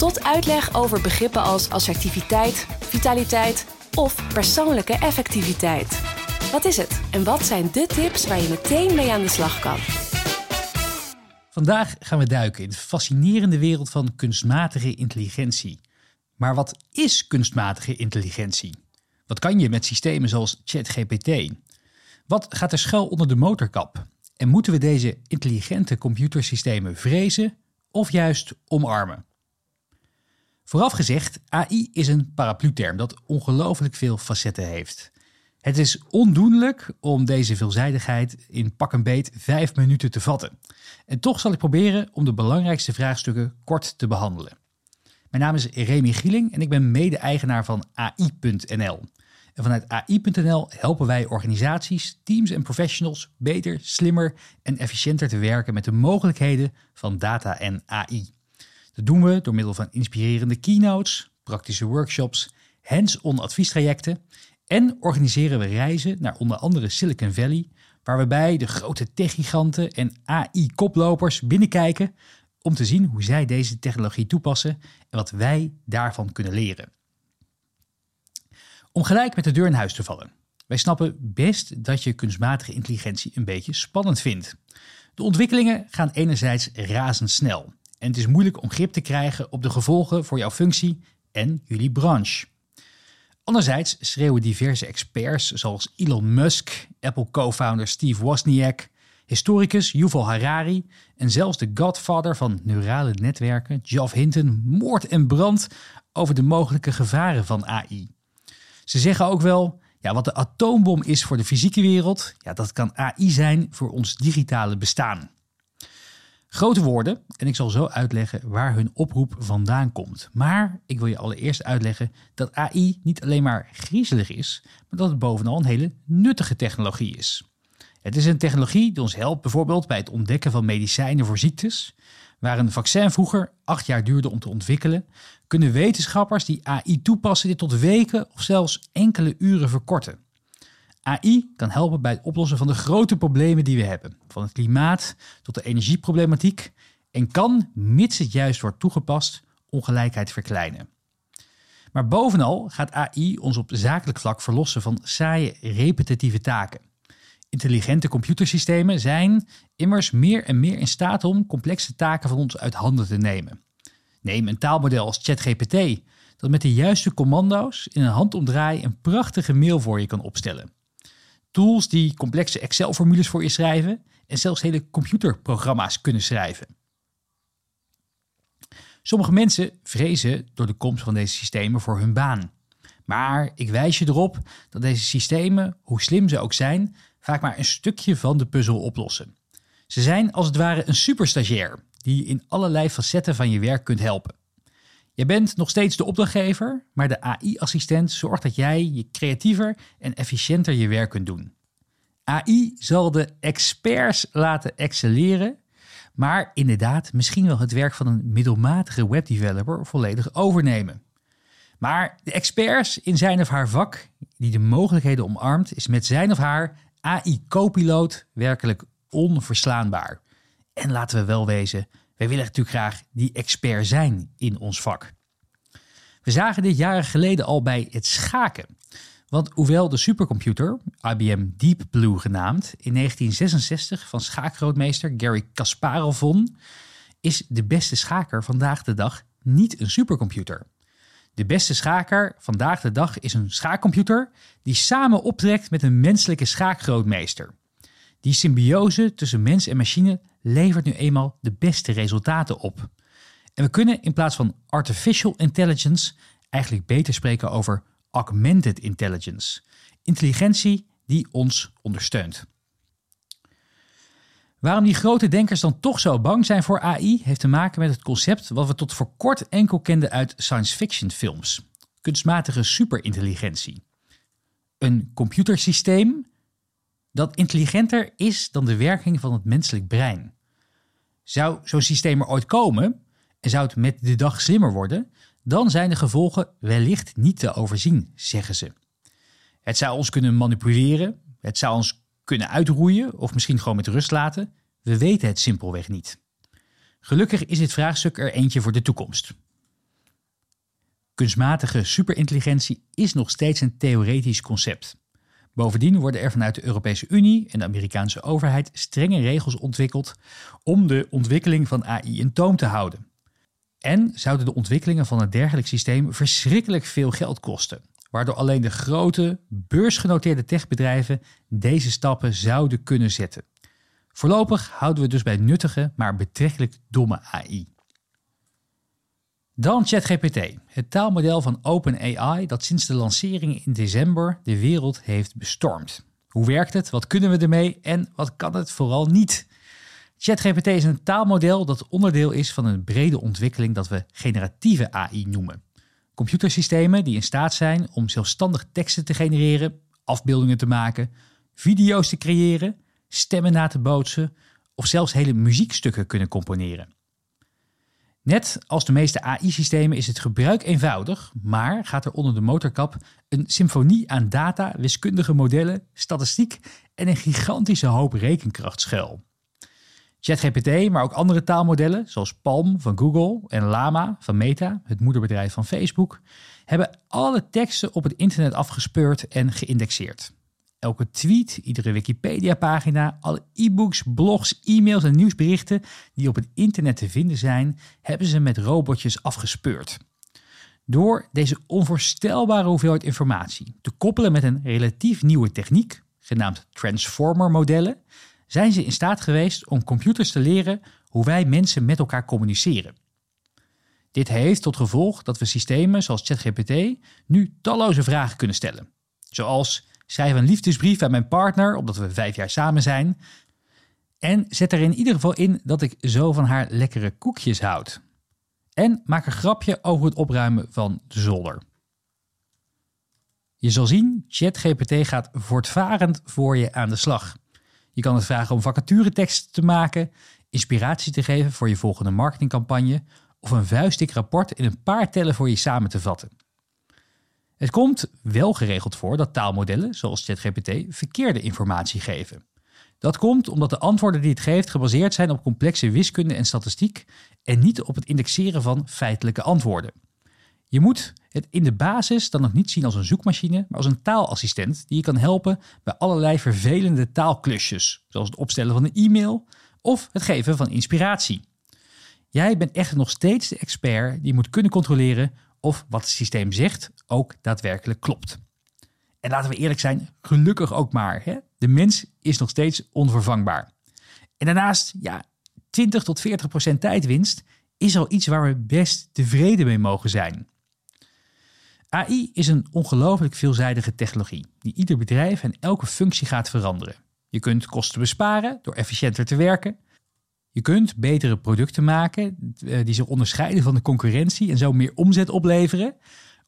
tot uitleg over begrippen als assertiviteit, vitaliteit of persoonlijke effectiviteit. Wat is het en wat zijn de tips waar je meteen mee aan de slag kan? Vandaag gaan we duiken in de fascinerende wereld van kunstmatige intelligentie. Maar wat is kunstmatige intelligentie? Wat kan je met systemen zoals ChatGPT? Wat gaat er schuil onder de motorkap? En moeten we deze intelligente computersystemen vrezen of juist omarmen? Vooraf gezegd, AI is een paraplu-term dat ongelooflijk veel facetten heeft. Het is ondoenlijk om deze veelzijdigheid in pak en beet vijf minuten te vatten. En toch zal ik proberen om de belangrijkste vraagstukken kort te behandelen. Mijn naam is Remy Gieling en ik ben mede-eigenaar van AI.nl. En vanuit AI.nl helpen wij organisaties, teams en professionals beter, slimmer en efficiënter te werken met de mogelijkheden van data en AI. Dat doen we door middel van inspirerende keynotes, praktische workshops, hands-on adviestrajecten en organiseren we reizen naar onder andere Silicon Valley, waar we bij de grote techgiganten en AI-koplopers binnenkijken om te zien hoe zij deze technologie toepassen en wat wij daarvan kunnen leren. Om gelijk met de deur in huis te vallen. Wij snappen best dat je kunstmatige intelligentie een beetje spannend vindt. De ontwikkelingen gaan enerzijds razendsnel en het is moeilijk om grip te krijgen op de gevolgen voor jouw functie en jullie branche. Anderzijds schreeuwen diverse experts zoals Elon Musk, Apple co-founder Steve Wozniak, historicus Yuval Harari en zelfs de godfather van neurale netwerken, Geoff Hinton, moord en brand over de mogelijke gevaren van AI. Ze zeggen ook wel, ja, wat de atoombom is voor de fysieke wereld, ja, dat kan AI zijn voor ons digitale bestaan. Grote woorden en ik zal zo uitleggen waar hun oproep vandaan komt. Maar ik wil je allereerst uitleggen dat AI niet alleen maar griezelig is, maar dat het bovenal een hele nuttige technologie is. Het is een technologie die ons helpt bijvoorbeeld bij het ontdekken van medicijnen voor ziektes. Waar een vaccin vroeger acht jaar duurde om te ontwikkelen, kunnen wetenschappers die AI toepassen dit tot weken of zelfs enkele uren verkorten. AI kan helpen bij het oplossen van de grote problemen die we hebben, van het klimaat tot de energieproblematiek, en kan, mits het juist wordt toegepast, ongelijkheid verkleinen. Maar bovenal gaat AI ons op zakelijk vlak verlossen van saaie, repetitieve taken. Intelligente computersystemen zijn immers meer en meer in staat om complexe taken van ons uit handen te nemen. Neem een taalmodel als ChatGPT, dat met de juiste commando's in een handomdraai een prachtige mail voor je kan opstellen. Tools die complexe Excel-formules voor je schrijven en zelfs hele computerprogramma's kunnen schrijven. Sommige mensen vrezen door de komst van deze systemen voor hun baan. Maar ik wijs je erop dat deze systemen, hoe slim ze ook zijn, vaak maar een stukje van de puzzel oplossen. Ze zijn als het ware een superstagiair die je in allerlei facetten van je werk kunt helpen. Je bent nog steeds de opdrachtgever, maar de AI-assistent zorgt dat jij je creatiever en efficiënter je werk kunt doen. AI zal de experts laten excelleren, maar inderdaad misschien wel het werk van een middelmatige webdeveloper volledig overnemen. Maar de experts in zijn of haar vak, die de mogelijkheden omarmt, is met zijn of haar AI-copiloot werkelijk onverslaanbaar. En laten we wel wezen, wij willen natuurlijk graag die expert zijn in ons vak. We zagen dit jaren geleden al bij het schaken. Want hoewel de supercomputer, IBM Deep Blue genaamd, in 1966 van schaakgrootmeester Gary Kasparov won, is de beste schaker vandaag de dag niet een supercomputer. De beste schaker vandaag de dag is een schaakcomputer die samen optrekt met een menselijke schaakgrootmeester. Die symbiose tussen mens en machine levert nu eenmaal de beste resultaten op. En we kunnen in plaats van artificial intelligence eigenlijk beter spreken over augmented intelligence. Intelligentie die ons ondersteunt. Waarom die grote denkers dan toch zo bang zijn voor AI, heeft te maken met het concept wat we tot voor kort enkel kenden uit science fiction films. kunstmatige superintelligentie. Een computersysteem dat intelligenter is dan de werking van het menselijk brein. Zou zo'n systeem er ooit komen en zou het met de dag slimmer worden, dan zijn de gevolgen wellicht niet te overzien, zeggen ze. Het zou ons kunnen manipuleren, het zou ons kunnen uitroeien of misschien gewoon met rust laten. We weten het simpelweg niet. Gelukkig is dit vraagstuk er eentje voor de toekomst. Kunstmatige superintelligentie is nog steeds een theoretisch concept. Bovendien worden er vanuit de Europese Unie en de Amerikaanse overheid strenge regels ontwikkeld om de ontwikkeling van AI in toom te houden. En zouden de ontwikkelingen van een dergelijk systeem verschrikkelijk veel geld kosten, waardoor alleen de grote, beursgenoteerde techbedrijven deze stappen zouden kunnen zetten. Voorlopig houden we dus bij nuttige, maar betrekkelijk domme AI. Dan ChatGPT, het taalmodel van OpenAI dat sinds de lancering in december de wereld heeft bestormd. Hoe werkt het? Wat kunnen we ermee? En wat kan het vooral niet? ChatGPT is een taalmodel dat onderdeel is van een brede ontwikkeling dat we generatieve AI noemen. Computersystemen die in staat zijn om zelfstandig teksten te genereren, afbeeldingen te maken, video's te creëren, stemmen na te bootsen of zelfs hele muziekstukken kunnen componeren. Net als de meeste AI-systemen is het gebruik eenvoudig, maar gaat er onder de motorkap een symfonie aan data, wiskundige modellen, statistiek en een gigantische hoop rekenkracht schuil. ChatGPT, maar ook andere taalmodellen zoals Palm van Google en Llama van Meta, het moederbedrijf van Facebook, hebben alle teksten op het internet afgespeurd en geïndexeerd. Elke tweet, iedere Wikipedia-pagina, alle e-books, blogs, e-mails en nieuwsberichten die op het internet te vinden zijn, hebben ze met robotjes afgespeurd. Door deze onvoorstelbare hoeveelheid informatie te koppelen met een relatief nieuwe techniek, genaamd transformer-modellen, zijn ze in staat geweest om computers te leren hoe wij mensen met elkaar communiceren. Dit heeft tot gevolg dat we systemen zoals ChatGPT nu talloze vragen kunnen stellen. Zoals schrijf een liefdesbrief aan mijn partner, omdat we vijf jaar samen zijn. En zet er in ieder geval in dat ik zo van haar lekkere koekjes houd. En maak een grapje over het opruimen van de zolder. Je zal zien, ChatGPT gaat voortvarend voor je aan de slag. Je kan het vragen om vacatureteksten te maken, inspiratie te geven voor je volgende marketingcampagne of een vuistdik rapport in een paar tellen voor je samen te vatten. Het komt wel geregeld voor dat taalmodellen, zoals ChatGPT, verkeerde informatie geven. Dat komt omdat de antwoorden die het geeft gebaseerd zijn op complexe wiskunde en statistiek en niet op het indexeren van feitelijke antwoorden. Je moet het in de basis dan nog niet zien als een zoekmachine, maar als een taalassistent die je kan helpen bij allerlei vervelende taalklusjes, zoals het opstellen van een e-mail of het geven van inspiratie. Jij bent echt nog steeds de expert die moet kunnen controleren of wat het systeem zegt ook daadwerkelijk klopt. En laten we eerlijk zijn, gelukkig ook maar. Hè? De mens is nog steeds onvervangbaar. En daarnaast, ja, 20 tot 40 procent tijdwinst is al iets waar we best tevreden mee mogen zijn. AI is een ongelooflijk veelzijdige technologie die ieder bedrijf en elke functie gaat veranderen. Je kunt kosten besparen door efficiënter te werken. Je kunt betere producten maken eh, die zich onderscheiden van de concurrentie en zo meer omzet opleveren.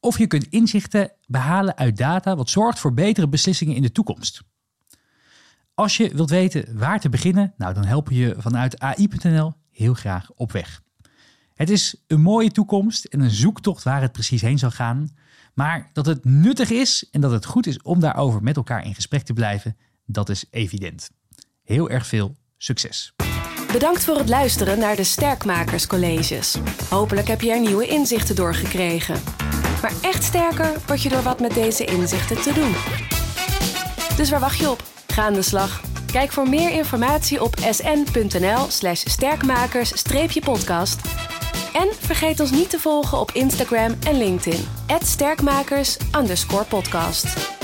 Of je kunt inzichten behalen uit data wat zorgt voor betere beslissingen in de toekomst. Als je wilt weten waar te beginnen, nou dan helpen je vanuit AI.nl heel graag op weg. Het is een mooie toekomst en een zoektocht waar het precies heen zal gaan. Maar dat het nuttig is en dat het goed is om daarover met elkaar in gesprek te blijven, dat is evident. Heel erg veel succes. Bedankt voor het luisteren naar de Sterkmakerscolleges. Hopelijk heb je er nieuwe inzichten door gekregen. Maar echt sterker word je door wat met deze inzichten te doen. Dus waar wacht je op? Ga aan de slag. Kijk voor meer informatie op sn.nl/slash sterkmakers-podcast. En vergeet ons niet te volgen op Instagram en LinkedIn. @sterkmakers_podcast.